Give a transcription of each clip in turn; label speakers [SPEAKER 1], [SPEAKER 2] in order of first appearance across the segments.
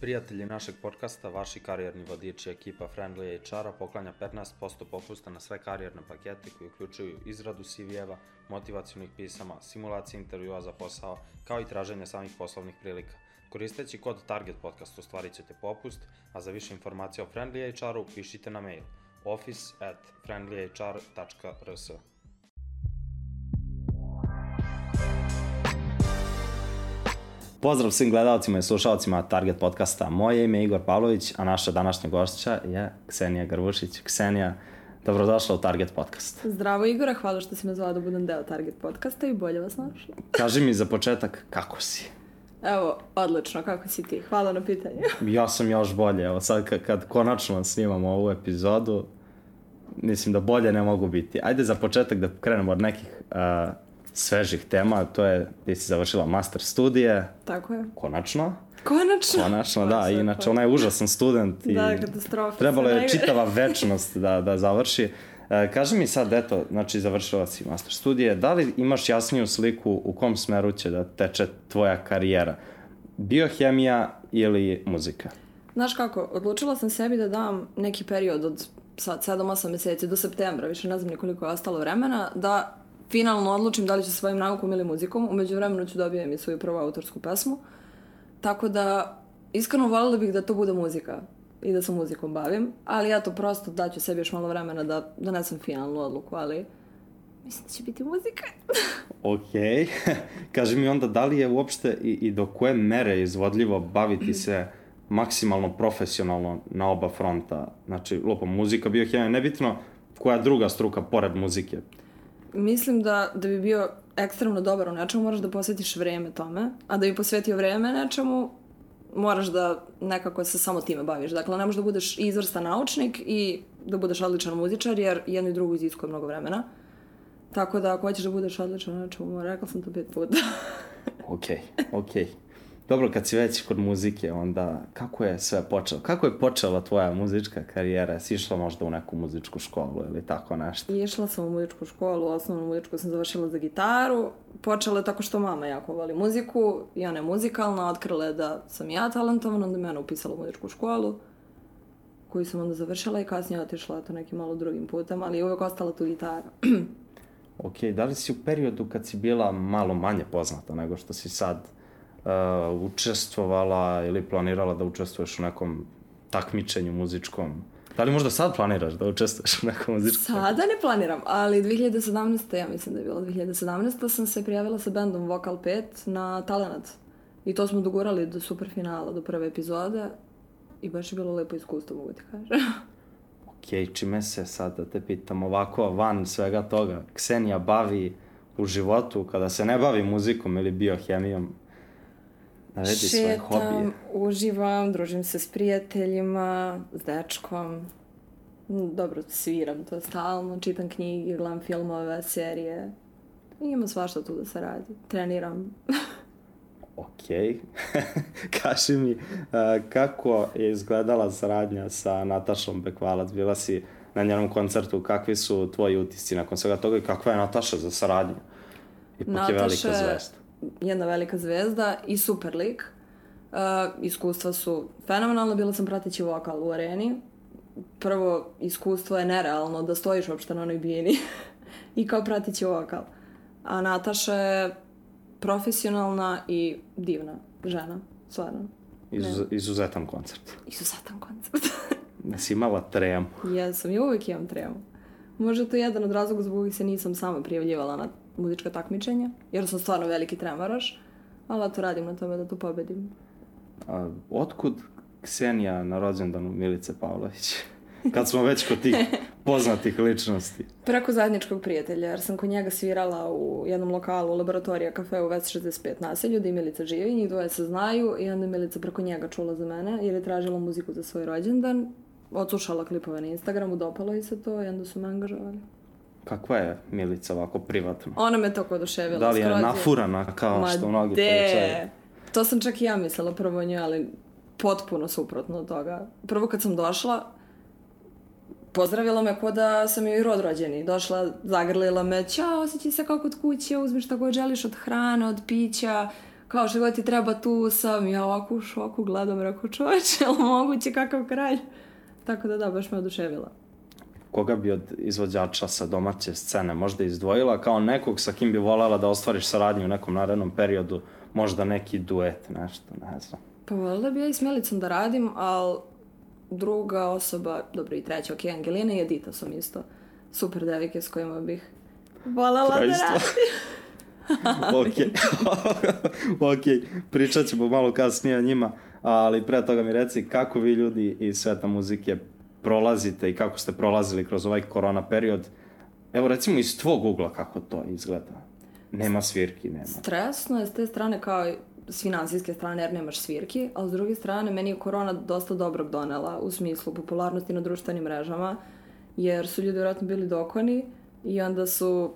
[SPEAKER 1] Prijatelji našeg podcasta, vaši karijerni vodiči ekipa Friendly HR-a poklanja 15% popusta na sve karijerne pakete koji uključuju izradu CV-eva, motivacijonih pisama, simulacije intervjua za posao, kao i traženje samih poslovnih prilika. Koristeći kod Target Podcast ostvarit ćete popust, a za više informacija o Friendly HR-u pišite na mail office at friendlyhr.rs.
[SPEAKER 2] Pozdrav svim gledalcima i slušalcima Target podcasta. Moje ime je Igor Pavlović, a naša današnja gošća je Ksenija Garvušić. Ksenija, dobrodošla u Target podcast.
[SPEAKER 3] Zdravo Igora, hvala što si me zvala da budem deo Target podcasta i bolje vas našla.
[SPEAKER 2] Kaži mi za početak kako si?
[SPEAKER 3] Evo, odlično, kako si ti? Hvala na pitanju.
[SPEAKER 2] Ja sam još bolje. Evo sad kad, kad konačno snimamo ovu epizodu, mislim da bolje ne mogu biti. Ajde za početak da krenemo od nekih uh, svežih tema, to je, ti si završila master studije.
[SPEAKER 3] Tako je.
[SPEAKER 2] Konačno.
[SPEAKER 3] Konačno.
[SPEAKER 2] Konačno, da. Inače, ona je užasan student. I
[SPEAKER 3] Da, katastrofa.
[SPEAKER 2] Trebalo je čitava večnost da, da završi. E, kaži mi sad, eto, znači završila si master studije, da li imaš jasniju sliku u kom smeru će da teče tvoja karijera? Biohemija ili muzika?
[SPEAKER 3] Znaš kako, odlučila sam sebi da dam neki period od sad 7-8 meseci do septembra, više ne znam nikoliko je ostalo vremena, da finalno odlučim da li ću svojim naukom ili muzikom. Umeđu vremenu ću dobijem i svoju prvu autorsku pesmu. Tako da, iskreno voljela bih da to bude muzika i da se muzikom bavim, ali ja to prosto daću sebi još malo vremena da donesem finalnu odluku, ali mislim da će biti muzika.
[SPEAKER 2] Ok. Kaži mi onda, da li je uopšte i, i do koje mere izvodljivo baviti se maksimalno profesionalno na oba fronta? Znači, lupom, muzika, biohemija, nebitno koja druga struka pored muzike.
[SPEAKER 3] Mislim da, da bi bio ekstremno dobar u nečemu, moraš da posvetiš vreme tome, a da bi posvetio vreme nečemu, moraš da nekako se samo time baviš. Dakle, ne možeš da budeš izvrstan naučnik i da budeš odličan muzičar, jer jedno i drugo iziskuje mnogo vremena. Tako da, ako hoćeš da budeš odličan nečemu, rekla sam to pet puta.
[SPEAKER 2] Ok, ok. Dobro, kad si već kod muzike, onda kako je sve počelo? Kako je počela tvoja muzička karijera? Jesi išla možda u neku muzičku školu ili tako nešto?
[SPEAKER 3] Išla sam u muzičku školu, osnovnu muzičku sam završila za gitaru. Počela je tako što mama jako voli muziku i ona je muzikalna, otkrila je da sam ja talentovana, onda me ona upisala u muzičku školu koju sam onda završila i kasnije otišla to nekim malo drugim putem, ali je uvek ostala tu gitara.
[SPEAKER 2] Ok, da li si u periodu kad si bila malo manje poznata nego što si sad uh, učestvovala ili planirala da učestvuješ u nekom takmičenju muzičkom? Da li možda sad planiraš da učestvuješ u nekom muzičkom
[SPEAKER 3] Sada ne planiram, ali 2017. ja mislim da je bilo 2017. sam se prijavila sa bendom Vocal 5 na Talenat. I to smo dogurali do super finala, do prve epizode. I baš je bilo lepo iskustvo, mogu ti kažem.
[SPEAKER 2] Ok, čime se sad da te pitam ovako van svega toga, Ksenija bavi u životu kada se ne bavi muzikom ili biohemijom? Navedi svoje hobije.
[SPEAKER 3] Uživam, družim se s prijateljima, s dečkom. Mm, Dobro, sviram to stalno, čitam knjige, gledam filmove, serije. Ima svašta tu da se radi. Treniram.
[SPEAKER 2] Ok. Kaži mi, uh, kako je izgledala saradnja sa Natašom Bekvalac? Bila si na njenom koncertu, kakvi su tvoji utisci nakon svega toga i kakva je Nataša za saradnju? Ipak je velika zvezda.
[SPEAKER 3] Jedna velika zvezda i super lik. Uh, iskustva su fenomenalna, bila sam prateći vokal u areni. Prvo, iskustvo je nerealno da stojiš uopšte na onoj bini i kao prateći vokal. A Nataša je profesionalna i divna žena, stvarno.
[SPEAKER 2] Izuz, izuzetan koncert.
[SPEAKER 3] Izuzetan koncert.
[SPEAKER 2] Nisi imala tremu.
[SPEAKER 3] Jesam, i uvijek imam tremu. Možda je to jedan od razloga zbog kojih se nisam sama prijavljivala na muzička takmičenja, jer sam stvarno veliki tremaraš, ali to radim na tome da to pobedim.
[SPEAKER 2] A, otkud Ksenija na rođendanu Milice Pavlović? Kad smo već kod tih poznatih ličnosti.
[SPEAKER 3] Preko zajedničkog prijatelja, jer sam kod njega svirala u jednom lokalu, laboratorija kafe u Vest 65 naselju, i Milica živi, njih dvoje se znaju i onda je Milica preko njega čula za mene, jer je tražila muziku za svoj rođendan, odslušala klipove na Instagramu, dopalo i se to i onda su me angažovali.
[SPEAKER 2] Kakva je Milica ovako privatno?
[SPEAKER 3] Ona me tako oduševila.
[SPEAKER 2] Da li je nafurana kao
[SPEAKER 3] Ma
[SPEAKER 2] što mnogi
[SPEAKER 3] de. To sam čak i ja mislila prvo o njoj, ali potpuno suprotno od toga. Prvo kad sam došla, pozdravila me ko da sam joj rod rođeni. Došla, zagrlila me, ćao, osjećaj se kao kod kuće, uzmi šta god želiš od hrane, od pića, kao što god ti treba tu sam, ja ovako u šoku gledam, rekao čoveče, moguće kakav kralj? Tako da da, baš me oduševila.
[SPEAKER 2] Koga bi od izvođača sa domaće scene možda izdvojila kao nekog sa kim bi voljela da ostvariš saradnju u nekom narednom periodu, možda neki duet, nešto, ne znam.
[SPEAKER 3] Pa voljela bi ja i s Milicom da radim, ali druga osoba, dobro i treća, ok, Angelina i Edita sam isto super devike s kojima bih voljela da radim.
[SPEAKER 2] ok, ok, pričat ćemo malo kasnije o njima, ali pre toga mi reci kako vi ljudi iz sveta muzike prolazite i kako ste prolazili kroz ovaj korona period. Evo recimo iz tvog ugla kako to izgleda. Nema svirki, nema.
[SPEAKER 3] Stresno je s te strane kao s finansijske strane jer nemaš svirki, ali s druge strane meni je korona dosta dobrog donela u smislu popularnosti na društvenim mrežama, jer su ljudi vjerojatno bili dokoni i onda su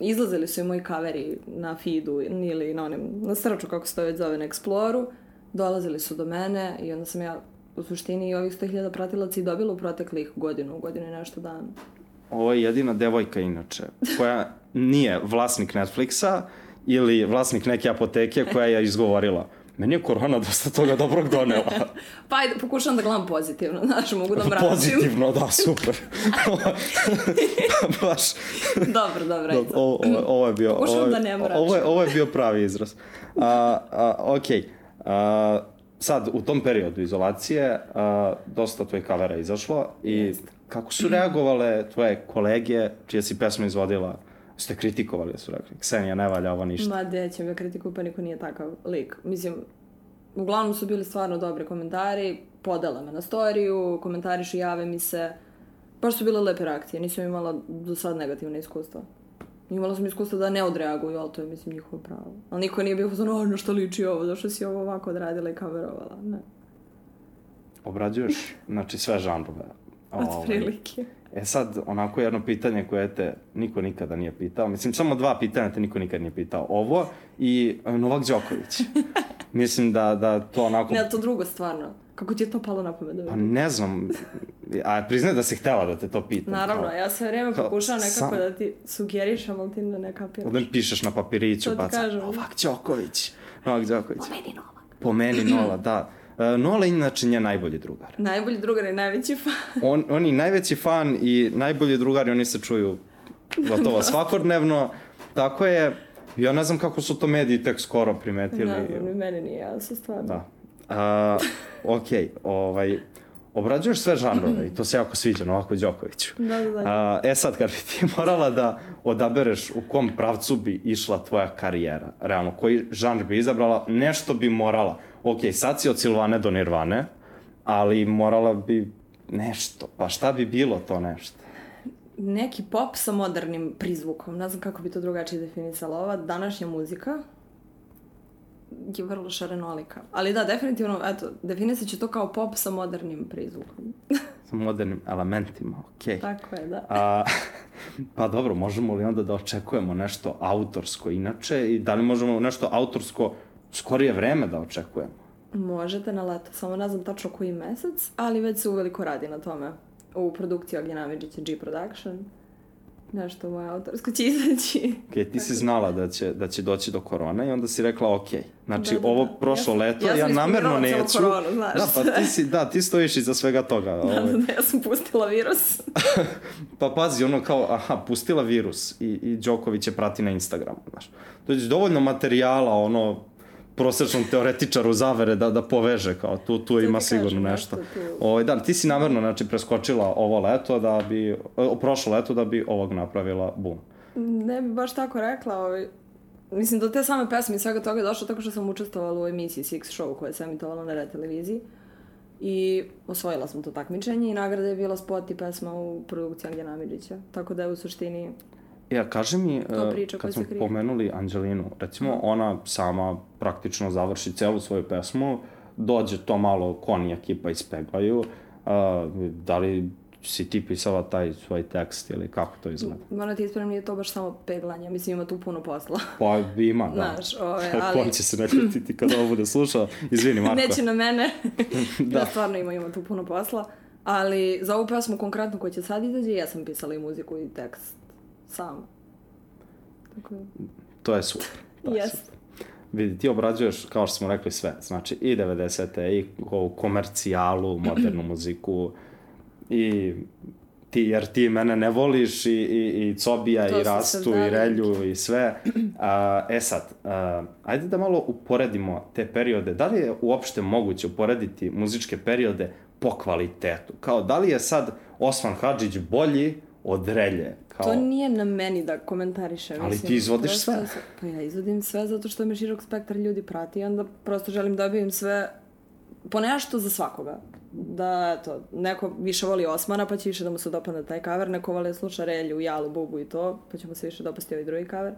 [SPEAKER 3] izlazili su i moji kaveri na feedu ili na onim, na srču kako se to već zove na Exploru, dolazili su do mene i onda sam ja u suštini i ovih 100.000 pratilaca i dobila u proteklih godinu, godinu i nešto dana.
[SPEAKER 2] Ovo je jedina devojka inače, koja nije vlasnik Netflixa ili vlasnik neke apoteke koja je izgovorila. Meni je korona dosta toga dobrog donela.
[SPEAKER 3] Pa ajde, pokušavam da gledam pozitivno, znaš, mogu da mračim.
[SPEAKER 2] Pozitivno, da, super. Baš.
[SPEAKER 3] dobro, dobro, ajde.
[SPEAKER 2] Ovo, ovo, ovo je bio...
[SPEAKER 3] Pokušavam
[SPEAKER 2] ovo,
[SPEAKER 3] da ne mračim.
[SPEAKER 2] Ovo je, ovo je bio pravi izraz. A, a, ok. A, sad, u tom periodu izolacije, a, dosta tvojih kavera izašlo i kako su reagovale tvoje kolege čije si pesme izvodila? Ste kritikovali, da su rekli, Ksenija, ne valja ovo ništa.
[SPEAKER 3] Ma, gde će me kritiku, pa niko nije takav lik. Mislim, uglavnom su bili stvarno dobri komentari, podela me na storiju, komentarišu, jave mi se. Baš su bile lepe reakcije, nisam imala do sad negativne iskustva. Imala sam iskustva da ne odreaguju, ali to je, mislim, njihovo pravo. Ali niko nije bio ono, na što liči ovo, zašto si ovo ovako odradila i kamerovala. Ne,
[SPEAKER 2] Obrađuješ, znači, sve žanrove.
[SPEAKER 3] od
[SPEAKER 2] Ovaj,
[SPEAKER 3] prilike.
[SPEAKER 2] E sad, onako jedno pitanje koje te niko nikada nije pitao. Mislim, samo dva pitanja te niko nikada nije pitao. Ovo i e, Novak Đoković. Mislim da, da to onako...
[SPEAKER 3] Ne, to drugo stvarno. Kako ti je to palo na pamet da
[SPEAKER 2] Pa ne znam, a priznaj da si htela da te to pitam.
[SPEAKER 3] Naravno,
[SPEAKER 2] kao,
[SPEAKER 3] ja sve vrijeme
[SPEAKER 2] kao,
[SPEAKER 3] pokušavam nekako
[SPEAKER 2] sam-
[SPEAKER 3] da ti sugerišem, ali ti da ne kapiraš.
[SPEAKER 2] Ovdje pišeš na papiriću, baca,
[SPEAKER 3] kažem.
[SPEAKER 2] Novak Đoković, Novak Đoković.
[SPEAKER 3] Meni Novak.
[SPEAKER 2] Po meni Nola, da. E, Nola inače njen najbolji drugar.
[SPEAKER 3] Najbolji drugar i najveći fan.
[SPEAKER 2] On, on je najveći fan i najbolji drugar i oni se čuju gotovo svakodnevno. Tako je, ja ne znam kako su to mediji tek skoro primetili.
[SPEAKER 3] Ne znam, ni meni nije jasno, stvarno.
[SPEAKER 2] Da. A, ok, ovaj, obrađuješ sve žanrove i to se jako sviđa Novaku Đokoviću.
[SPEAKER 3] Da, da, da.
[SPEAKER 2] A, e sad, kad bi ti morala da odabereš u kom pravcu bi išla tvoja karijera, realno, koji žanr bi izabrala, nešto bi morala. Ok, sad si od Silvane do Nirvane, ali morala bi nešto. Pa šta bi bilo to nešto?
[SPEAKER 3] Neki pop sa modernim prizvukom. Ne znam kako bi to drugačije definisala. Ova današnja muzika je vrlo šarenolika. Ali da, definitivno, eto, definisat će to kao pop sa modernim prizvukom.
[SPEAKER 2] Sa modernim elementima, ok.
[SPEAKER 3] Tako je, da.
[SPEAKER 2] A, pa dobro, možemo li onda da očekujemo nešto autorsko inače i da li možemo nešto autorsko skorije vreme da očekujemo?
[SPEAKER 3] Možete na leto, samo ne znam tačno koji mesec, ali već se uveliko radi na tome. U produkciji Ognjena Amidžića G Production. Nešto moje autorsko će izaći.
[SPEAKER 2] Ok, ti si znala da će, da će doći do korone i onda si rekla ok. Znači,
[SPEAKER 3] Da, da,
[SPEAKER 2] ovo
[SPEAKER 3] da.
[SPEAKER 2] prošlo
[SPEAKER 3] Ja
[SPEAKER 2] leto,
[SPEAKER 3] ja
[SPEAKER 2] ja, namerno neću.
[SPEAKER 3] koronu, znaš.
[SPEAKER 2] Da, pa ti si, da, ti stojiš iza svega toga.
[SPEAKER 3] Da,
[SPEAKER 2] ovaj.
[SPEAKER 3] da, da, ja sam pustila virus.
[SPEAKER 2] Pa pazi, ono kao, aha, pustila virus i, i Đoković je prati na Instagramu, znaš. To je dovoljno materijala, ono, prosečnom teoretičaru zavere da, da poveže, kao tu, tu ima sigurno nešto.
[SPEAKER 3] nešto tu.
[SPEAKER 2] Ovaj, da, ti si namerno, znači, preskočila ovo leto da bi, o, prošlo leto da bi ovog napravila bum.
[SPEAKER 3] Ne bi baš tako rekla, ovaj, Mislim, do te same pesme i svega toga je došlo tako što sam učestvovala u emisiji Six Show koja se emitovala na red televiziji. I osvojila sam to takmičenje i nagrada je bila spot i pesma u produkciji Angela Amidžića. Tako da je u suštini
[SPEAKER 2] Ja, kaži mi,
[SPEAKER 3] To
[SPEAKER 2] e,
[SPEAKER 3] priča
[SPEAKER 2] kad smo
[SPEAKER 3] krije.
[SPEAKER 2] pomenuli Anđelinu, recimo ona sama praktično završi celu svoju pesmu, dođe to malo Koni ekipa ispeglaju, a, da li si ti pisala taj svoj tekst ili kako to izgleda?
[SPEAKER 3] Moram ti ispravim, nije to baš samo peglanje, mislim ima tu puno posla.
[SPEAKER 2] Pa ima, da.
[SPEAKER 3] Znaš, ovaj, ali-
[SPEAKER 2] Kon će se nekretiti kada ovo bude slušao. Izvini, Marko.
[SPEAKER 3] Neće na mene.
[SPEAKER 2] Da.
[SPEAKER 3] da. stvarno ima, ima tu puno posla. Ali za ovu pesmu konkretno koja će sad izađe, ja sam pisala i muziku i tekst sama. Tako da,
[SPEAKER 2] To je super. To je super. vidi, ti obrađuješ, kao što smo rekli, sve. Znači, i 90. i ovu komercijalu, modernu muziku, i ti, jer ti mene ne voliš i, i, i Cobija
[SPEAKER 3] To
[SPEAKER 2] i Rastu i Relju i sve. A, e sad, a, ajde da malo uporedimo te periode. Da li je uopšte moguće uporediti muzičke periode po kvalitetu? Kao, da li je sad Osman Hadžić bolji od Relje? Kao,
[SPEAKER 3] To nije na meni da komentarišem.
[SPEAKER 2] Ali
[SPEAKER 3] mislim,
[SPEAKER 2] ti izvodiš
[SPEAKER 3] prosto
[SPEAKER 2] sve.
[SPEAKER 3] Pa ja izvodim sve zato što me širok spektar ljudi prati i onda prosto želim da dobijem sve po nešto za svakoga. Da, eto, neko više voli Osmana, pa će više da mu se dopadne taj kaver, neko voli da sluša Relju, Jalu, Bubu i to, pa će mu se više dopasti ovaj drugi kaver.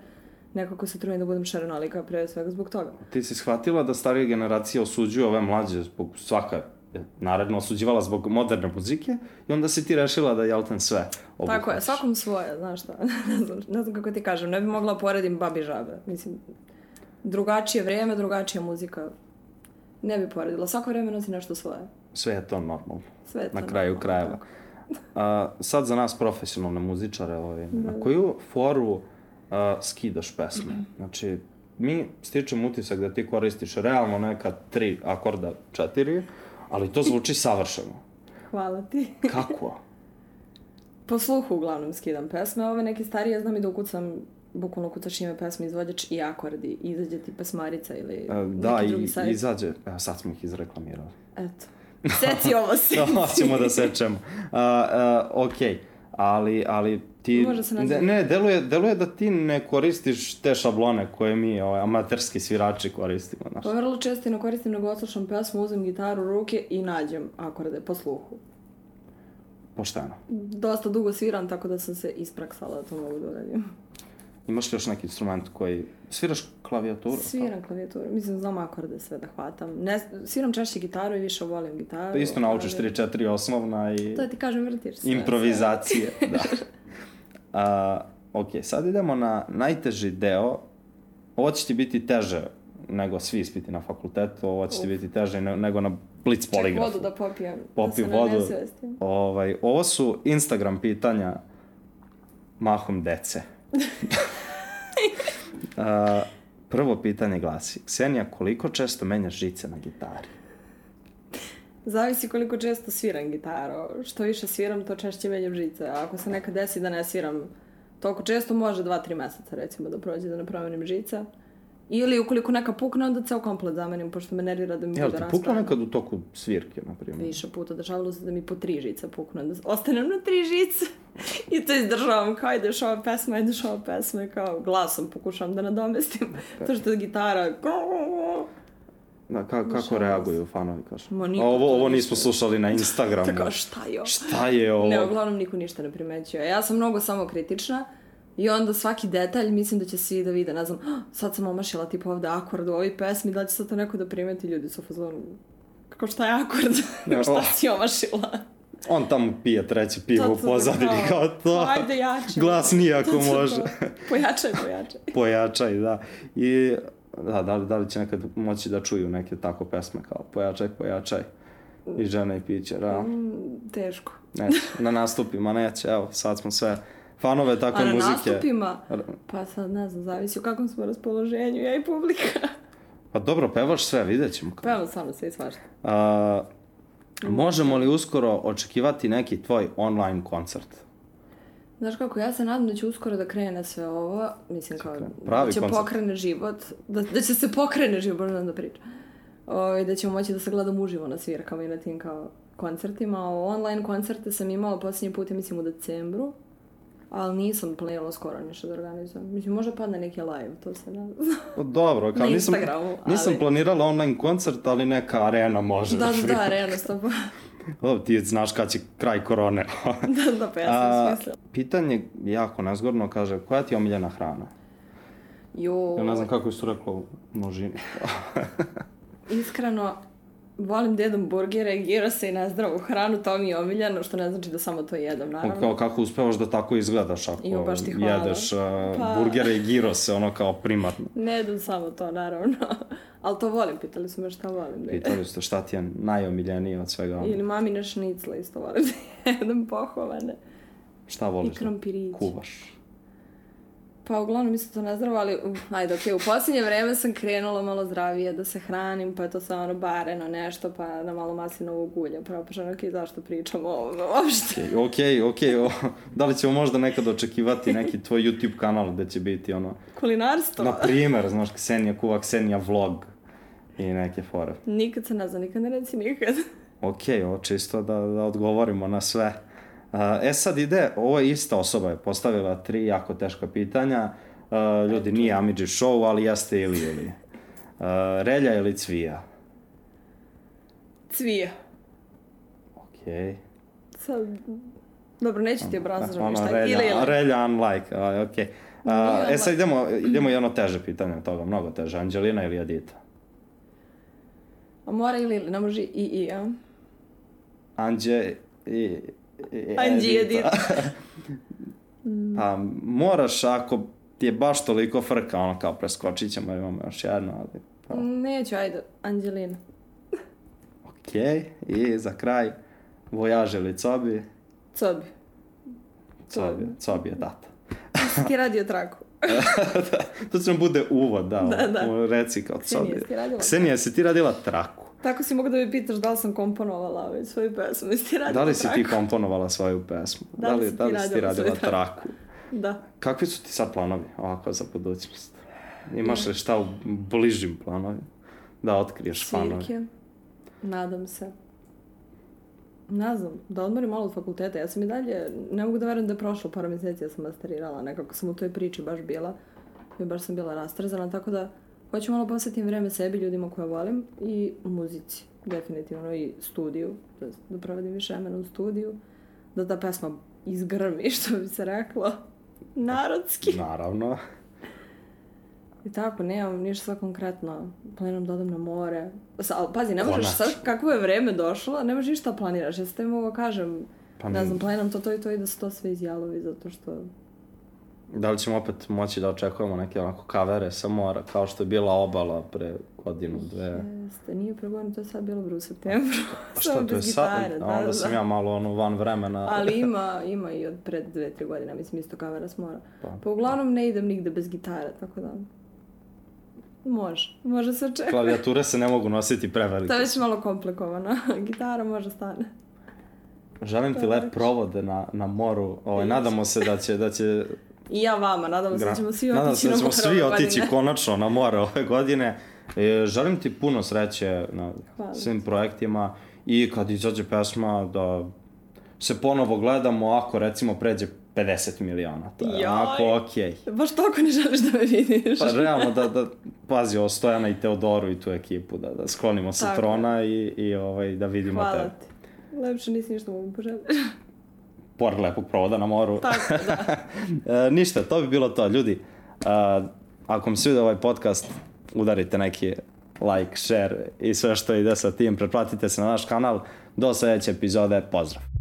[SPEAKER 3] Neko ko se trudi da budem šarenolika pre svega zbog toga.
[SPEAKER 2] Ti si shvatila da starija generacija osuđuje ove mlađe zbog svaka je naredno osuđivala zbog moderne muzike i onda si ti rešila da jelten sve obuhvatiš.
[SPEAKER 3] Tako je, svakom svoje, znaš šta. ne, znam, ne znam kako ti kažem, ne bi mogla poredim babi žabe. Mislim, drugačije vreme, drugačija muzika. Ne bi poredila. Svako vreme nosi nešto svoje.
[SPEAKER 2] Sve je to normalno.
[SPEAKER 3] Sve je to
[SPEAKER 2] Na kraju
[SPEAKER 3] normalno,
[SPEAKER 2] krajeva.
[SPEAKER 3] tako.
[SPEAKER 2] A, sad za nas profesionalne muzičare, ovaj, na koju foru a, skidaš pesme? Znači, mi stičemo utisak da ti koristiš realno neka tri akorda, četiri, ali to zvuči savršeno.
[SPEAKER 3] Hvala ti.
[SPEAKER 2] Kako?
[SPEAKER 3] po sluhu uglavnom skidam pesme. Ove neke starije znam i da ukucam bukvalno kucaš ime pesme, izvođač i akordi. Izađe ti pesmarica ili
[SPEAKER 2] A, da,
[SPEAKER 3] neki
[SPEAKER 2] i,
[SPEAKER 3] drugi sajt.
[SPEAKER 2] izađe, evo sad smo ih izreklamirali.
[SPEAKER 3] Eto. Seci ovo, seci.
[SPEAKER 2] To ćemo da sečemo. Uh, uh, ok, ali, ali ti...
[SPEAKER 3] Može se naći.
[SPEAKER 2] ne, ne, deluje, deluje da ti ne koristiš te šablone koje mi, ovaj, amaterski svirači koristimo. Znaš.
[SPEAKER 3] Pa vrlo često i ne koristim nego odslušam pesmu, uzem gitaru u ruke i nađem akorde po sluhu.
[SPEAKER 2] Pošteno.
[SPEAKER 3] Dosta dugo sviram, tako da sam se ispraksala da to mogu da uradim.
[SPEAKER 2] Imaš li još neki instrument koji... Sviraš klavijaturu?
[SPEAKER 3] Sviram klavijaturu, mislim znam akorde sve da hvatam. Ne, sviram češće gitaru i više volim gitaru.
[SPEAKER 2] Pa isto naučiš
[SPEAKER 3] ali-
[SPEAKER 2] 3-4 osnovna i
[SPEAKER 3] To ti kažem, vrtiš sve.
[SPEAKER 2] improvizacije. da. A, ok, sad idemo na najteži deo. Ovo će ti biti teže nego svi ispiti na fakultetu, ovo će ti biti teže ne- nego na blic
[SPEAKER 3] sve. Ček
[SPEAKER 2] poligrafu.
[SPEAKER 3] vodu da popijem.
[SPEAKER 2] Popi
[SPEAKER 3] da se
[SPEAKER 2] vodu.
[SPEAKER 3] Ne.
[SPEAKER 2] Ovaj, ovo su Instagram pitanja mahom dece. A, prvo pitanje glasi, Ksenija, koliko često menjaš žice na gitari?
[SPEAKER 3] Zavisi koliko često sviram gitaru. Što više sviram, to češće menjam žice. A ako se nekad desi da ne sviram toliko često, može 2-3 meseca recimo da prođe da ne promenim žica. Ili ukoliko neka pukne, onda ceo komplet zamenim, pošto me nervira da mi
[SPEAKER 2] Jel
[SPEAKER 3] bude
[SPEAKER 2] ti pukla
[SPEAKER 3] raspravljeno.
[SPEAKER 2] nekad u toku svirke, na primjer?
[SPEAKER 3] Više puta dešavalo se da mi po tri žice puknu, da ostanem na tri žice i to izdržavam kao ideš ova pesma, ideš ova pesma kao glasom pokušavam da nadomestim. to što je gitara
[SPEAKER 2] Da, ka, kako
[SPEAKER 3] Nažalost.
[SPEAKER 2] reaguju fanovi, kažu?
[SPEAKER 3] Ma niko
[SPEAKER 2] ovo, ovo
[SPEAKER 3] ništa.
[SPEAKER 2] nismo slušali na Instagramu.
[SPEAKER 3] tako šta je ovo?
[SPEAKER 2] Šta je ovo?
[SPEAKER 3] Ne, uglavnom niko ništa ne primećuje. Ja sam mnogo samokritična i onda svaki detalj mislim da će svi da vide, ne znam, "Ah, sad sam omašila tipa ovde akord u ovoj pesmi, da li će sad to neko da primeti ljudi su fazonu. Kako šta je akord?
[SPEAKER 2] Ne,
[SPEAKER 3] šta
[SPEAKER 2] oh.
[SPEAKER 3] si omašila?
[SPEAKER 2] On tamo pije treće pivo u pozadini,
[SPEAKER 3] kao,
[SPEAKER 2] kao to.
[SPEAKER 3] Ajde, jače.
[SPEAKER 2] Glasnije ako
[SPEAKER 3] To, to, to.
[SPEAKER 2] može.
[SPEAKER 3] Pojačaj, pojačaj.
[SPEAKER 2] Pojačaj, da. I da, da, li, da li će nekad moći da čuju neke tako pesme kao pojačaj, pojačaj i žena i piće, da.
[SPEAKER 3] Mm, teško.
[SPEAKER 2] Neće, na nastupima neće, evo, sad smo sve fanove takve
[SPEAKER 3] A na
[SPEAKER 2] muzike.
[SPEAKER 3] nastupima, pa sad ne znam, zavisi u kakvom smo raspoloženju, ja i publika.
[SPEAKER 2] Pa dobro, pevaš sve, vidjet ćemo.
[SPEAKER 3] Pevam stvarno sve i svašta.
[SPEAKER 2] A, možemo li uskoro očekivati neki tvoj online koncert?
[SPEAKER 3] Znaš kako, ja se nadam da će uskoro da krene sve ovo, mislim kao,
[SPEAKER 2] Pravi
[SPEAKER 3] da će
[SPEAKER 2] koncert.
[SPEAKER 3] pokrene život, da, da će se pokrene život, možda da pričam. O, da ćemo moći da se gledamo uživo na svirkama i na tim kao koncertima. O, online koncerte sam imala posljednji put, mislim u decembru, ali nisam planirala skoro ništa da organizujem. Mislim, možda padne neki live, to se ne znam.
[SPEAKER 2] Pa dobro, kao nisam, nisam
[SPEAKER 3] ali-
[SPEAKER 2] planirala online koncert, ali neka arena može.
[SPEAKER 3] da, da,
[SPEAKER 2] svira.
[SPEAKER 3] da, realno stopa.
[SPEAKER 2] O, ti znaš kad će kraj korone.
[SPEAKER 3] da, da, pa ja sam
[SPEAKER 2] A,
[SPEAKER 3] smislila.
[SPEAKER 2] pitanje jako nezgodno, kaže, koja ti je omiljena hrana?
[SPEAKER 3] Jo,
[SPEAKER 2] Ja ne znam kako to reklo u množini.
[SPEAKER 3] Iskreno, volim da jedem burgere, girose i nezdravu hranu, to mi je omiljeno, što ne znači da samo to jedem, naravno.
[SPEAKER 2] Kao kako uspevaš da tako izgledaš ako
[SPEAKER 3] Jo, baš ti hvala.
[SPEAKER 2] jedeš uh,
[SPEAKER 3] Pa.
[SPEAKER 2] burgere i girose, ono kao primarno.
[SPEAKER 3] Ne jedem samo to, naravno. Ali to volim, pitali su me šta volim da.
[SPEAKER 2] Pitali ste šta ti je najomiljenije od svega.
[SPEAKER 3] Ili mamine šnicle isto volim da jedem pohovane.
[SPEAKER 2] Šta voliš?
[SPEAKER 3] I krompirići.
[SPEAKER 2] da Kuvaš.
[SPEAKER 3] Pa uglavnom isto to nezdravo, ali ajde, okej, u posljednje vreme sam krenula malo zdravije da se hranim, pa je to samo ono bareno nešto, pa na malo maslinovog ulja, propušeno, okej, zašto pričam o ovome uopšte?
[SPEAKER 2] Ok, ok, o, da li ćemo možda nekad očekivati neki tvoj YouTube kanal gde će biti ono,
[SPEAKER 3] Kulinarstvo?
[SPEAKER 2] na primer, znaš, Ksenija kuva, Ksenija vlog i neke fore.
[SPEAKER 3] Nikad se ne zna, nikad ne reci nikad.
[SPEAKER 2] Ok, ovo čisto da, da odgovorimo na sve. E sad ide, ovo je ista osoba je postavila tri jako teška pitanja. Uh, ljudi, nije Amidži show, ali jeste ili ili. Uh, relja ili cvija?
[SPEAKER 3] Cvija.
[SPEAKER 2] Ok.
[SPEAKER 3] Sad, dobro, neću ti obrazlažem
[SPEAKER 2] Ono,
[SPEAKER 3] ništa.
[SPEAKER 2] relja,
[SPEAKER 3] Ili, ili.
[SPEAKER 2] relja unlike, a, ok. Uh,
[SPEAKER 3] Nije
[SPEAKER 2] e sad idemo, idemo jedno teže pitanje od toga, mnogo teže. Anđelina ili Adita?
[SPEAKER 3] A mora ili, ili, ne može i i, a?
[SPEAKER 2] Anđe i... i
[SPEAKER 3] Anđi i Edita.
[SPEAKER 2] pa moraš ako ti je baš toliko frka, ono kao preskočit ćemo, imamo još jedno, ali... Pa,
[SPEAKER 3] Neću, ajde, Anđelina.
[SPEAKER 2] ok, i za kraj, Vojaž ili Cobi?
[SPEAKER 3] Cobi.
[SPEAKER 2] Cobi, Cobi je tata.
[SPEAKER 3] Ti radio traku.
[SPEAKER 2] to će nam bude uvod, da,
[SPEAKER 3] Da, da.
[SPEAKER 2] reci kao
[SPEAKER 3] Ksenija,
[SPEAKER 2] Cobi.
[SPEAKER 3] radila
[SPEAKER 2] Ksenija, jesi ti radila traku?
[SPEAKER 3] Tako si mogu da mi pitaš da li sam komponovala već svoju pesmu. Jesi ti radila
[SPEAKER 2] Da li si ti
[SPEAKER 3] traku?
[SPEAKER 2] komponovala svoju pesmu?
[SPEAKER 3] Da li
[SPEAKER 2] da
[SPEAKER 3] ti
[SPEAKER 2] li si ti
[SPEAKER 3] radila
[SPEAKER 2] traku?
[SPEAKER 3] Da.
[SPEAKER 2] Kakvi su ti sad planovi ovako za budućnost? Imaš li šta u bližim planovima? Da otkriješ fanove?
[SPEAKER 3] Svirke. Nadam se. Ne znam, da odmorim malo od fakulteta. Ja sam i dalje, ne mogu da verujem da je prošlo par mjeseci, ja sam masterirala, nekako sam u toj priči baš bila. I baš sam bila rastrezana, tako da hoću malo posvetim vreme sebi, ljudima koje volim i muzici, definitivno i studiju, da, da provodim više vremena u studiju, da ta pesma izgrmi, što bi se reklo, narodski.
[SPEAKER 2] Naravno.
[SPEAKER 3] I tako, nemam ništa konkretno. Planiram da odem na more. Sa, ali pazi, ne možeš
[SPEAKER 2] Konačno.
[SPEAKER 3] sad, kako je vreme došlo, ne možeš ništa da planiraš. Ja sam tebi mogu kažem,
[SPEAKER 2] Pa
[SPEAKER 3] ne znam, planiram to, to i to i da se to sve izjalovi, zato što...
[SPEAKER 2] Da li ćemo opet moći da očekujemo neke onako kavere sa mora, kao što je bila obala pre godinu, dve?
[SPEAKER 3] Jeste, nije pregovorim, to je sad bilo u septembru.
[SPEAKER 2] Pa
[SPEAKER 3] Samo
[SPEAKER 2] šta, to je sad?
[SPEAKER 3] gitare,
[SPEAKER 2] A
[SPEAKER 3] da,
[SPEAKER 2] onda
[SPEAKER 3] da,
[SPEAKER 2] sam
[SPEAKER 3] da.
[SPEAKER 2] ja malo ono van vremena.
[SPEAKER 3] Ali ima, ima i od pred dve, tri godine, mislim, isto kamera s mora.
[SPEAKER 2] Pa.
[SPEAKER 3] Pa uglavnom ne idem nigde bez gitare, tako da... Može, može se očekati.
[SPEAKER 2] Klavijature se ne mogu nositi prevelike.
[SPEAKER 3] To je već malo komplikovano. Gitara može stane.
[SPEAKER 2] Želim ti lep
[SPEAKER 3] lakše.
[SPEAKER 2] provod na, na moru. Ovaj, nadamo se da će, da će
[SPEAKER 3] I ja vama, nadamo se da ćemo svi
[SPEAKER 2] Nadam
[SPEAKER 3] otići
[SPEAKER 2] se da ćemo svi otići konačno na more ove godine. E, želim ti puno sreće na
[SPEAKER 3] Hvala
[SPEAKER 2] svim projektima i kad izađe pesma da se ponovo gledamo ako recimo pređe 50 miliona. To je
[SPEAKER 3] Joj.
[SPEAKER 2] onako okej.
[SPEAKER 3] Baš toliko ne želiš da me vidiš.
[SPEAKER 2] Pa realno da, da pazi o Stojana i Teodoru i tu ekipu, da, da sklonimo sa
[SPEAKER 3] Tako.
[SPEAKER 2] trona i, i ovaj, da vidimo
[SPEAKER 3] Hvala
[SPEAKER 2] te.
[SPEAKER 3] ti. Lepše nisi ništa mogu poželiti.
[SPEAKER 2] Pored lepog provoda na moru.
[SPEAKER 3] Tako, da.
[SPEAKER 2] E, ništa, to bi bilo to. Ljudi, a, ako vam se vidi ovaj podcast, udarite neki like, share i sve što ide sa tim. Pretplatite se na naš kanal. Do sledeće epizode. Pozdrav!